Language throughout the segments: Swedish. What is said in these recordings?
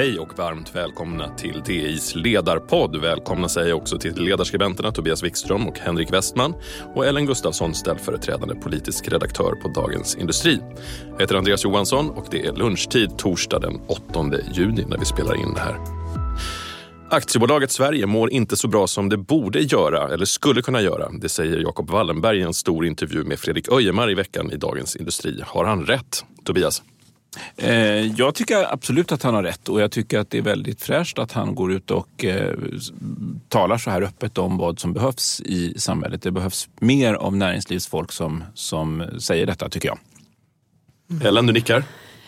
Hej och varmt välkomna till DIs ledarpodd. Välkomna säger jag också till ledarskribenterna Tobias Wikström och Henrik Westman och Ellen Gustafsson, ställföreträdande politisk redaktör på Dagens Industri. Jag heter Andreas Johansson och det är lunchtid torsdag den 8 juni när vi spelar in det här. Aktiebolaget Sverige mår inte så bra som det borde göra eller skulle kunna göra. Det säger Jacob Wallenberg i en stor intervju med Fredrik Öjemar i veckan i Dagens Industri. Har han rätt? Tobias? Eh, jag tycker absolut att han har rätt och jag tycker att det är väldigt fräscht att han går ut och eh, talar så här öppet om vad som behövs i samhället. Det behövs mer av näringslivsfolk som, som säger detta tycker jag. Ellen, du nickar?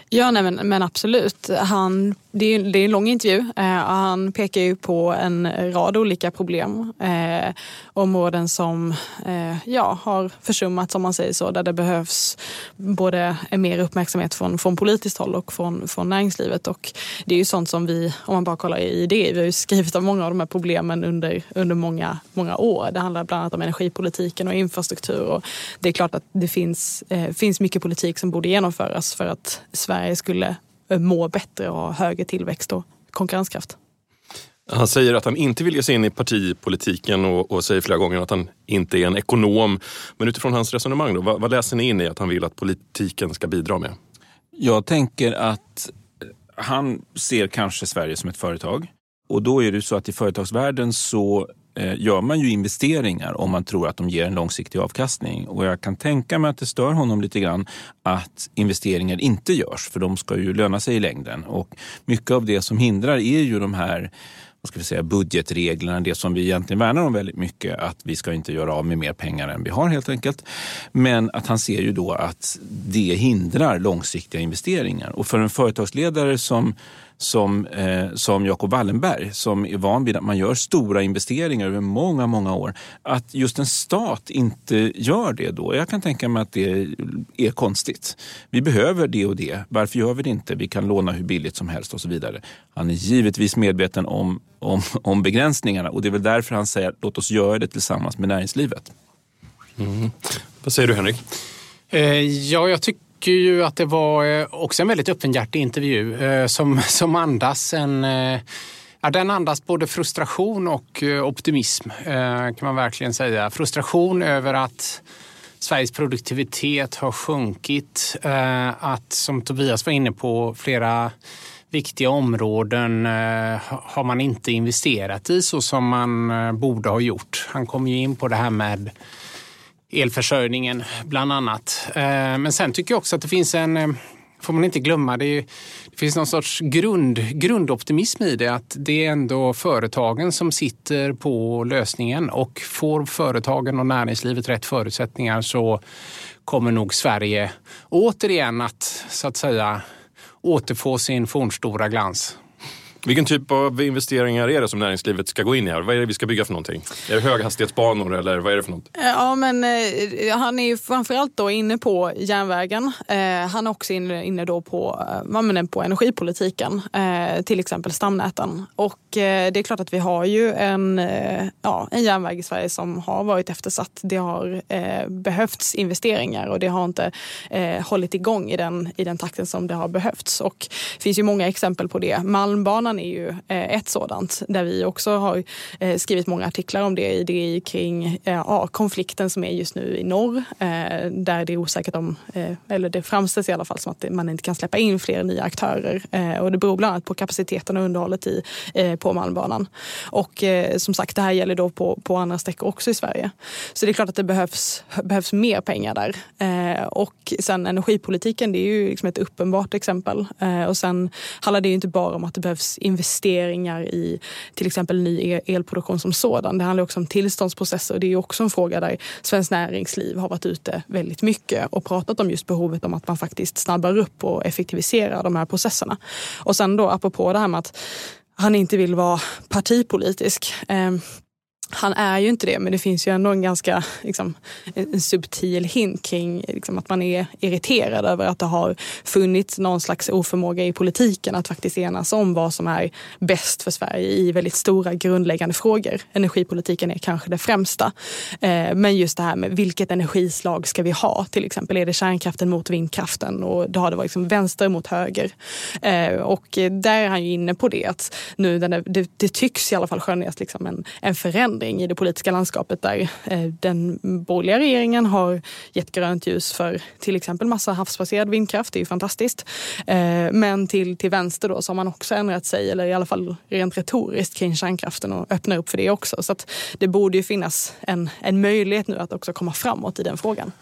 Ja, nej, men, men absolut. Han det är, det är en lång intervju. Eh, och han pekar ju på en rad olika problem. Eh, områden som eh, ja, har försummats, om man säger så, där det behövs både mer uppmärksamhet från, från politiskt håll och från, från näringslivet. Och det är ju sånt som vi, om man bara kollar i det, vi har ju skrivit om många av de här problemen under, under många, många år. Det handlar bland annat om energipolitiken och infrastruktur. Och det är klart att det finns, eh, finns mycket politik som borde genomföras för att Sverige skulle må bättre och ha högre tillväxt och konkurrenskraft. Han säger att han inte vill ge sig in i partipolitiken och, och säger flera gånger att han inte är en ekonom. Men utifrån hans resonemang, då, vad, vad läser ni in i att han vill att politiken ska bidra med? Jag tänker att han ser kanske Sverige som ett företag. Och då är det så att i företagsvärlden så Eh, Eh, gör man ju investeringar om man tror att de ger en långsiktig avkastning. Och jag kan tänka mig att det stör honom lite grann att investeringar inte görs, för de ska ju löna sig i längden. Och mycket av det som hindrar är ju de här vad ska vi säga, budgetreglerna, det som vi egentligen värnar om väldigt mycket, att vi ska inte göra av med mer pengar än vi har helt enkelt. Men att han ser ju då att det hindrar långsiktiga investeringar. Och för en företagsledare som som, eh, som Jacob Wallenberg som är van vid att man gör stora investeringar över många, många år. Att just en stat inte gör det då, jag kan tänka mig att det är konstigt. Vi behöver det och det, varför gör vi det inte? Vi kan låna hur billigt som helst och så vidare. Han är givetvis medveten om, om, om begränsningarna och det är väl därför han säger låt oss göra det tillsammans med näringslivet. Mm. Vad säger du Henrik? Eh, ja, jag tycker tycker ju att det var eh, också en väldigt öppenhjärtig intervju eh, som, som andas en eh, Ja, den andas både frustration och optimism kan man verkligen säga. Frustration över att Sveriges produktivitet har sjunkit. Att som Tobias var inne på, flera viktiga områden har man inte investerat i så som man borde ha gjort. Han kom ju in på det här med elförsörjningen bland annat. Eh, men sen tycker jag också att det finns en, eh, får man inte glömma, det, är, det finns någon sorts grund, grundoptimism i det. Att det är ändå företagen som sitter på lösningen och får företagen och näringslivet rätt förutsättningar så kommer nog Sverige återigen att så att säga återfå sin fornstora glans. Vilken typ av investeringar är det som näringslivet ska gå in i här? Vad är det vi ska bygga för någonting? Är det höghastighetsbanor eller vad är det för något? Eh, ja, men eh, han är ju framförallt då inne på järnvägen. Eh, han är också inne, inne då på, eh, på energipolitiken, eh, till exempel stamnäten. Och eh, det är klart att vi har ju en, eh, ja, en järnväg i Sverige som har varit eftersatt. Det har eh, behövts investeringar och det har inte eh, hållit igång i den, i den takten som det har behövts. Och det finns ju många exempel på det. Malmbanan Banan är ju eh, ett sådant där vi också har eh, skrivit många artiklar om det, det kring eh, ja, konflikten som är just nu i norr där det är osäkert om, eller det framställs i alla fall som att man inte kan släppa in fler nya aktörer och det beror bland annat på kapaciteten och underhållet i, på Malmbanan. Och som sagt, det här gäller då på, på andra sträckor också i Sverige. Så det är klart att det behövs, behövs mer pengar där. Och sen energipolitiken, det är ju liksom ett uppenbart exempel. Och sen handlar det ju inte bara om att det behövs investeringar i till exempel ny elproduktion som sådan. Det handlar också om tillståndsprocesser. Det är också en fråga där Svenskt Näringsliv har varit ute väldigt mycket och pratat om just behovet om att man faktiskt snabbar upp och effektiviserar de här processerna. Och sen då apropå det här med att han inte vill vara partipolitisk. Ehm, han är ju inte det, men det finns ju ändå en ganska liksom, en subtil hint kring liksom, att man är irriterad över att det har funnits någon slags oförmåga i politiken att faktiskt enas om vad som är bäst för Sverige i väldigt stora grundläggande frågor. Energipolitiken är kanske det främsta. Eh, men just det här med vilket energislag ska vi ha? Till exempel är det kärnkraften mot vindkraften och då har det varit liksom vänster mot höger. Eh, och där är han ju inne på det att nu det, det, det tycks i alla fall skönjas liksom en, en förändring förändring i det politiska landskapet där eh, den borgerliga regeringen har gett grönt ljus för till exempel massa havsbaserad vindkraft. Det är ju fantastiskt. Eh, men till, till vänster då så har man också ändrat sig, eller i alla fall rent retoriskt kring kärnkraften och öppnar upp för det också. Så att det borde ju finnas en, en möjlighet nu att också komma framåt i den frågan.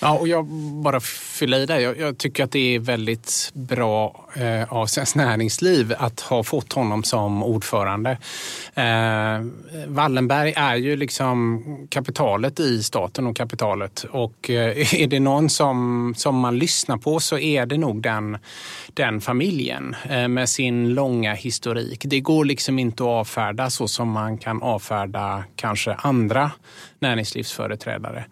Ja, och jag bara fylla i där. Jag, jag, tycker att det är väldigt bra eh, av Svenskt Näringsliv att ha fått honom som ordförande. Eh, Wallenberg är ju liksom kapitalet i staten och kapitalet och eh, är det någon som, som man lyssnar på så är det nog den, den familjen eh, med sin långa historik. Det går liksom inte att avfärda så som man kan avfärda kanske andra näringslivsföreträdare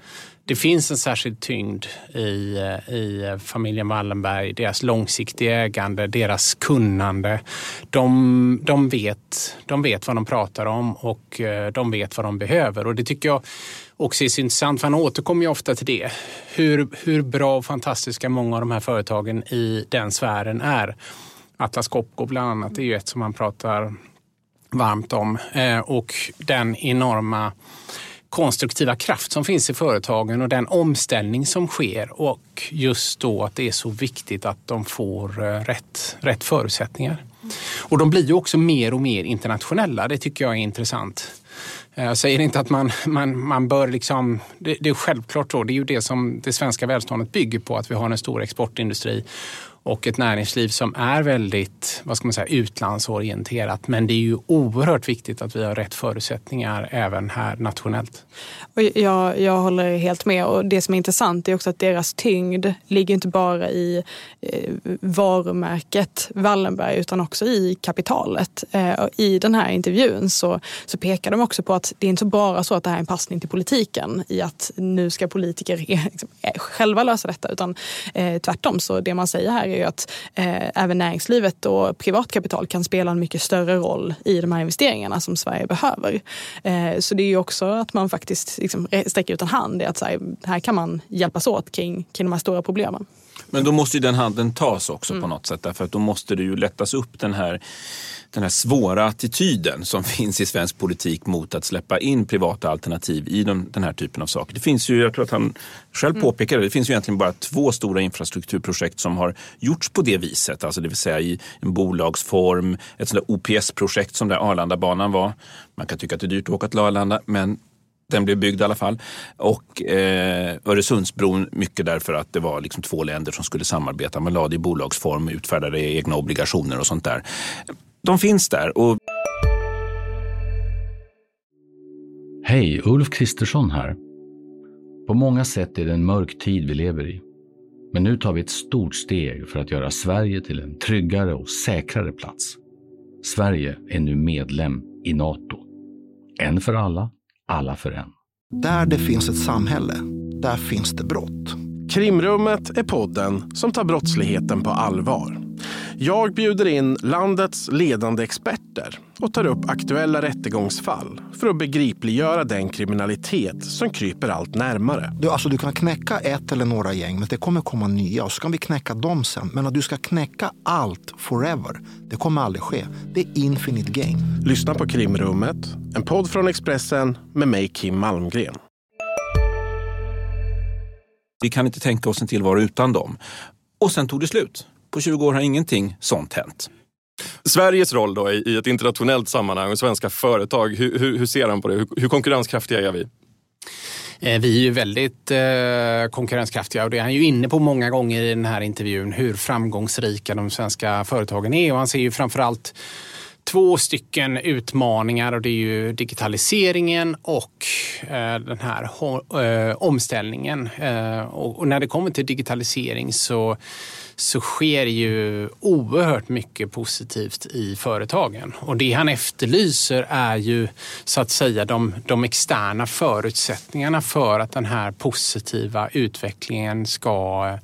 det finns en särskild tyngd i, eh, i eh, familjen Wallenberg, deras långsiktiga ägande, deras kunnande. De, de, vet, de vet vad de pratar om och eh, de vet vad de behöver. Och det tycker jag också är så intressant, för han återkommer ju ofta till det. Hur, hur bra och fantastiska många av de här företagen i den sfären är. Atlas Copco bland annat är ju ett som man pratar varmt om. Och den enorma konstruktiva kraft som finns i företagen och den omställning som sker och just då att det är så viktigt att de får eh, rätt, rätt förutsättningar. Och de blir ju också mer och mer internationella. Det tycker jag är intressant. Eh, jag säger inte att man, man, man bör liksom... Det, det är självklart så. Det är ju det som det svenska välståndet bygger på, att vi har en stor exportindustri och ett näringsliv som är väldigt vad ska man säga, utlandsorienterat. Men det är ju oerhört viktigt att vi har rätt förutsättningar även här nationellt. Och jag, jag håller helt med och det som är intressant är också att deras tyngd ligger inte bara i eh, varumärket Wallenberg utan också i kapitalet. Eh, I den här intervjun så, så pekar de också på att det är inte bara så att det här är en passning till politiken i att nu ska politiker liksom, själva lösa detta utan eh, tvärtom så det man säger här är ju att eh, även näringslivet och privatkapital kan spela en mycket större roll i de här investeringarna som Sverige behöver. Eh, så det är ju också att man faktiskt liksom sträcker ut en hand. Att så här, här kan man hjälpas åt kring, kring de här stora problemen. Men då måste ju den handen tas också mm. på något sätt. Därför att då måste det ju lättas upp den här den här svåra attityden som finns i svensk politik mot att släppa in privata alternativ i den, den här typen av saker. Det finns ju, jag tror att han själv mm. påpekade det, finns ju egentligen bara två stora infrastrukturprojekt som har gjorts på det viset. Alltså det vill säga i en bolagsform, ett sånt där OPS-projekt som där Arlandabanan var. Man kan tycka att det är dyrt att åka till Arlanda, men den blev byggd i alla fall. Och eh, Öresundsbron, mycket därför att det var liksom två länder som skulle samarbeta. Man lade i bolagsform, utfärdade egna obligationer och sånt där de finns där. Och... Hej, Ulf Kristersson här. På många sätt är det en mörk tid vi lever i. Men nu tar vi ett stort steg för att göra Sverige till en tryggare och säkrare plats. Sverige är nu medlem i Nato. En för alla, alla för en. Där det finns ett samhälle, där finns det brott. Krimrummet är podden som tar brottsligheten på allvar. Jag bjuder in landets ledande experter och tar upp aktuella rättegångsfall för att begripliggöra den kriminalitet som kryper allt närmare. Du, alltså, du kan knäcka ett eller några gäng, men det kommer komma nya och så kan vi knäcka dem sen. Men att du ska knäcka allt forever, det kommer aldrig ske. Det är infinite gain. Lyssna på Krimrummet, en podd från Expressen med mig Kim Malmgren. Vi kan inte tänka oss en tillvaro utan dem. Och sen tog det slut. På 20 år har ingenting sånt hänt. Sveriges roll då i ett internationellt sammanhang och svenska företag, hur, hur, hur ser han på det? Hur, hur konkurrenskraftiga är vi? Eh, vi är ju väldigt eh, konkurrenskraftiga och det är han ju inne på många gånger i den här intervjun, hur framgångsrika de svenska företagen är. Och han ser ju framförallt två stycken utmaningar och det är ju digitaliseringen och eh, den här eh, omställningen. Eh, och, och, när det kommer till digitalisering så så sker ju oerhört mycket positivt i företagen. Och det han efterlyser är ju så att säga de, de externa förutsättningarna för att den här positiva utvecklingen ska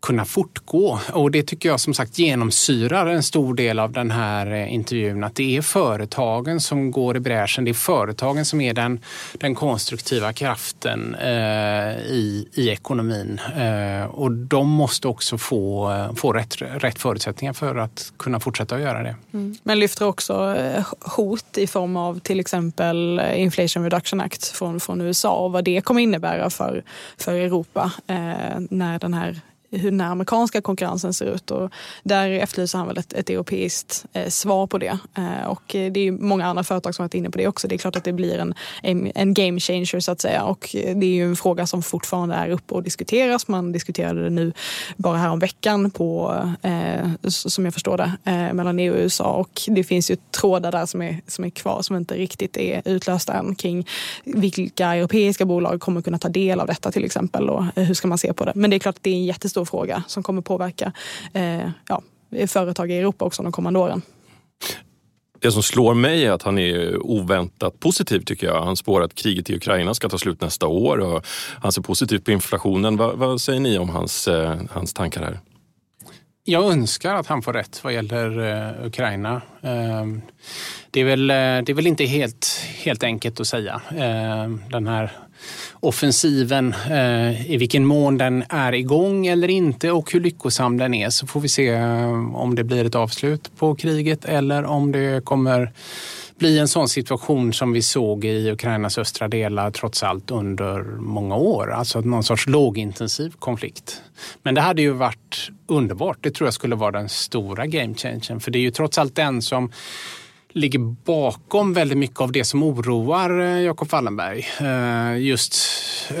kunna fortgå. Och det tycker jag som sagt genomsyrar en stor del av den här eh, intervjun. Att det är företagen som går i bräschen. Det är företagen som är den, den konstruktiva kraften eh, i, i ekonomin. Eh, och de måste också få, eh, få rätt, rätt förutsättningar för att kunna fortsätta att göra det. Mm. Men lyfter också eh, hot i form av till exempel Inflation Reduction Act från, från USA och vad det kommer innebära för, för Europa eh, när den här hur den amerikanska konkurrensen ser ut. Och där efterlyser han väl ett, ett europeiskt eh, svar på det. Eh, och eh, det är många andra företag som varit inne på det också. Det är klart att det blir en, en, en game changer så att säga. Och eh, det är ju en fråga som fortfarande är uppe och diskuteras. Man diskuterade det nu bara här om veckan på, eh, som jag förstår det, eh, mellan EU och USA. Och det finns ju trådar där som är, som är kvar som inte riktigt är utlösta än kring vilka europeiska bolag kommer kunna ta del av detta till exempel och eh, hur ska man se på det. Men det är klart att det är en jättestor stor fråga som kommer påverka eh, ja, företag i Europa också de kommande åren. Det som slår mig är att han är oväntat positiv tycker jag. Han spår att kriget i Ukraina ska ta slut nästa år och han ser positivt på inflationen. Vad, vad säger ni om hans, eh, hans tankar här? Jag önskar att han får rätt vad gäller uh, Ukraina. Uh, det, är väl, uh, det är väl inte helt, helt enkelt att säga. den här offensiven, eh, i vilken mån den är igång eller inte och hur lyckosam den är så får vi se eh, om det blir ett avslut på kriget eller om det kommer bli en sån situation som vi såg i Ukrainas östra delar trots allt under många år. Alltså någon sorts lågintensiv konflikt. Men det hade ju varit underbart. Det tror jag skulle vara den stora game changern. För det är ju trots allt den som ligger bakom väldigt mycket av det som oroar eh, Jakob Jacob Wallenberg. Eh, just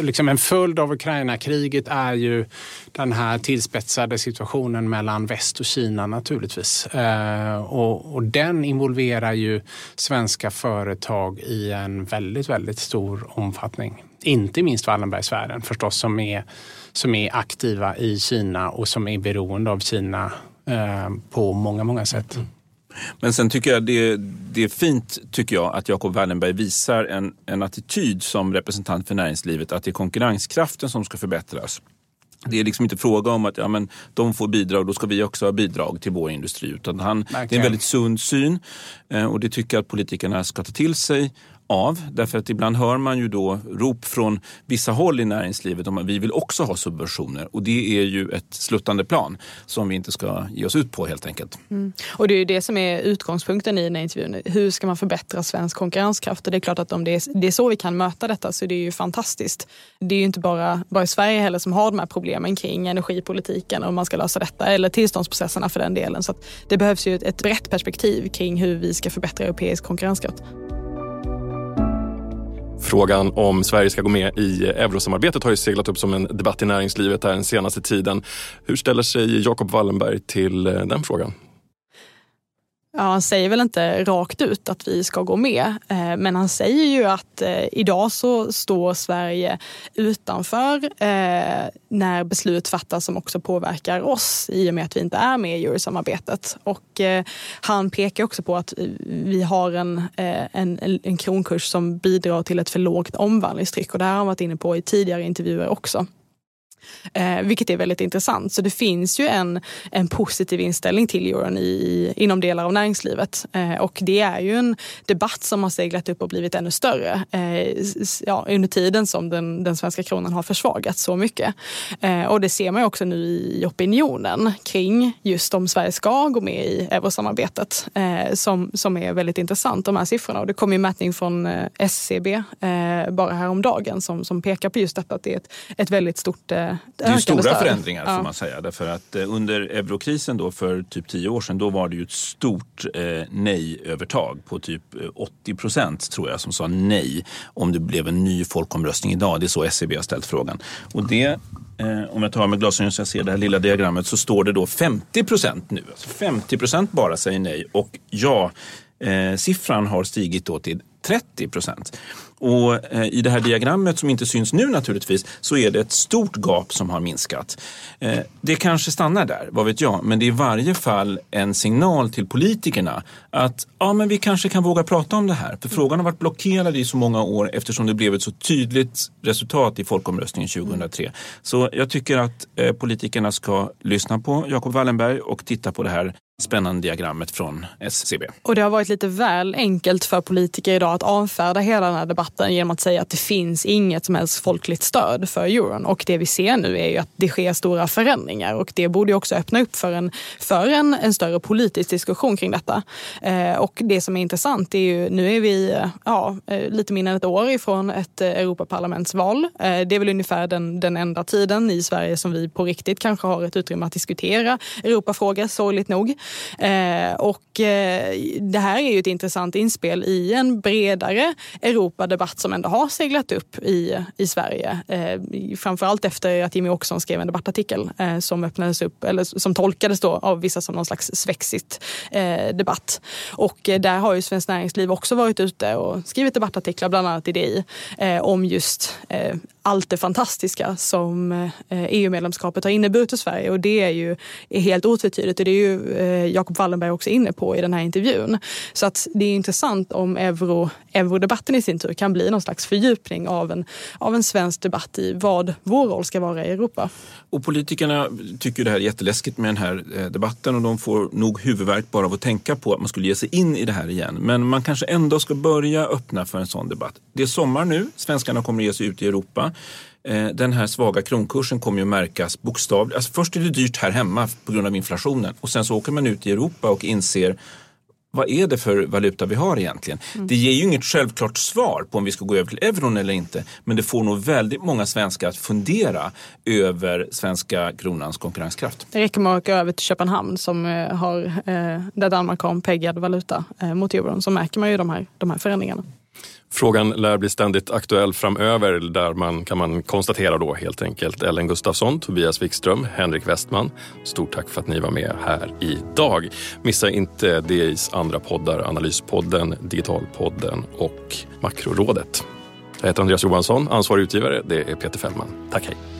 liksom en följd av Ukraina-kriget är ju den här tillspetsade situationen mellan väst och Kina naturligtvis. Eh, och, och den involverar ju svenska företag i en väldigt, väldigt stor omfattning. Inte minst Wallenbergsfären förstås som är, som är aktiva i Kina och som är beroende av Kina på många, många sätt. Mm. Men sen tycker jag det, det är fint tycker jag att Jacob Wallenberg visar en, en attityd som representant för näringslivet att det är konkurrenskraften som ska förbättras. Det är liksom inte fråga om att ja, men de får bidrag, då ska vi också ha bidrag till vår industri. Utan han, det är en väldigt sund syn eh, och det tycker jag att politikerna ska ta till sig av. Därför att ibland hör man ju då rop från vissa håll i näringslivet om att vi vill också ha subventioner. Och det är ju ett sluttande plan som vi inte ska ge oss ut på helt enkelt. Mm. Och det är ju det som är utgångspunkten i den här intervjun. Hur ska man förbättra svensk konkurrenskraft? Och det är klart att om det är, det är så vi kan möta detta så det är ju fantastiskt. Det är ju inte bara, bara Sverige heller som har de här problemen kring energipolitiken och om man ska lösa detta. Eller tillståndsprocesserna för den delen. Så det behövs ju ett, ett brett perspektiv kring hur vi ska förbättra europeisk konkurrenskraft. Frågan om Sverige ska gå med i eurosamarbetet har ju seglat upp som en debatt i näringslivet den senaste tiden. Hur ställer sig Jacob Wallenberg till eh, den frågan? Ja, han säger väl inte rakt ut att vi ska gå med, eh, men han säger ju att eh, idag så står Sverige utanför eh, när beslut fattas som också påverkar oss i och med att vi inte är med i eurosamarbetet. Och han pekar också på att vi har en, en, en kronkurs som bidrar till ett för lågt omvandlingstryck och det här har han varit inne på i tidigare intervjuer också. Eh, vilket är väldigt intressant. Så det finns ju en, en positiv inställning till euron i, inom delar av näringslivet. Eh, och det är ju en debatt som har seglat upp och blivit ännu större eh, ja, under tiden som den, den svenska kronan har försvagats så mycket. Eh, och det ser man ju också nu i opinionen kring just om Sverige ska gå med i eurosamarbetet eh, som, som är väldigt intressant, de här siffrorna. Och det kom ju mätning från eh, SCB eh, bara häromdagen som, som pekar på just detta att det är ett, ett väldigt stort eh, det är stora stöd. förändringar Ja. får man säga. Därför att eh, under eurokrisen då för typ tio år sedan då var det ju ett stort eh, nej-övertag på typ eh, 80 procent tror jag som sa nej om det blev en ny folkomröstning idag. Det är så SCB har ställt frågan. Och det, eh, om jag tar med glasögon så jag ser det här lilla diagrammet så står det då 50 procent nu. Alltså 50 procent bara säger nej och ja, eh, siffran har stigit då till 30 procent. Och eh, i det här diagrammet som inte syns nu naturligtvis så är det ett stort gap som har minskat. Eh, det kanske stannar där, vad vet jag, men det är i varje fall en signal till politikerna att ja, men vi kanske kan våga prata om det här. För frågan har varit blockerad i så många år eftersom det blev ett så tydligt resultat i folkomröstningen 2003. Så jag tycker att eh, politikerna ska lyssna på Jacob Wallenberg och titta på det här spännande diagrammet från SCB. Och det har varit lite väl enkelt för politiker idag att avfärda hela den här debatten genom att säga att det finns inget som helst folkligt stöd för euron. Och det vi ser nu är ju att det sker stora förändringar och det borde ju också öppna upp för en, för en, en större politisk diskussion kring detta. Eh, och det som är intressant är ju, nu är vi ja, eh, lite mindre än ett år ifrån ett eh, Europaparlamentsval. Eh, det är väl ungefär den, den enda tiden i Sverige som vi på riktigt kanske har ett utrymme att diskutera Europafrågor, sorgligt nog. Eh, och eh, det här är ju ett intressant inspel i en bredare Europadebatt som ändå har seglat upp i, i Sverige. Eh, framförallt efter att Jimmy Åkesson skrev en debattartikel eh, som öppnades upp, eller som tolkades då av vissa som någon slags svexit eh, debatt. Och eh, där har ju Svenskt Näringsliv också varit ute och skrivit debattartiklar, bland annat i DI, eh, om just eh, allt det fantastiska som eh, e EU-medlemskapet har inneburit i Sverige och det är ju är helt otvetydigt och det är ju eh, Jakob Jacob Wallenberg också inne på i den här intervjun. Så att det är intressant om euro, eurodebatten i sin tur kan bli någon slags fördjupning av en, av en svensk debatt i vad vår roll ska vara i Europa. Och politikerna tycker det här är jätteläskigt med den här eh, debatten och de får nog huvudvärk bara av att tänka på att man skulle ge sig in i det här igen. Men man kanske ändå ska börja öppna för en sån debatt. Det är sommar nu, svenskarna kommer att ge sig ut i Europa. Eh, Den här svaga kronkursen kommer ju märkas bokstavligt. Alltså först är det dyrt här hemma på grund av inflationen och sen så åker man ut i Europa och inser vad är det för valuta vi har egentligen? Det ger ju inget självklart svar på om vi ska gå över till euron eller inte. Men det får nog väldigt många svenskar att fundera över svenska kronans konkurrenskraft. Det räcker med att åka över till Köpenhamn som eh, har, eh, där Danmark har en peggad valuta mot euron så märker man ju de här, de här förändringarna. Frågan lär bli ständigt aktuell framöver där man kan man konstatera då helt enkelt Ellen Gustafsson, Tobias Wikström, Henrik Westman. Stort tack för att ni var med här idag. Missa inte DIs andra poddar, Analyspodden, Digitalpodden och Makrorådet. Jag heter Andreas Johansson, ansvarig utgivare det är Peter Fällman. Tack, hej.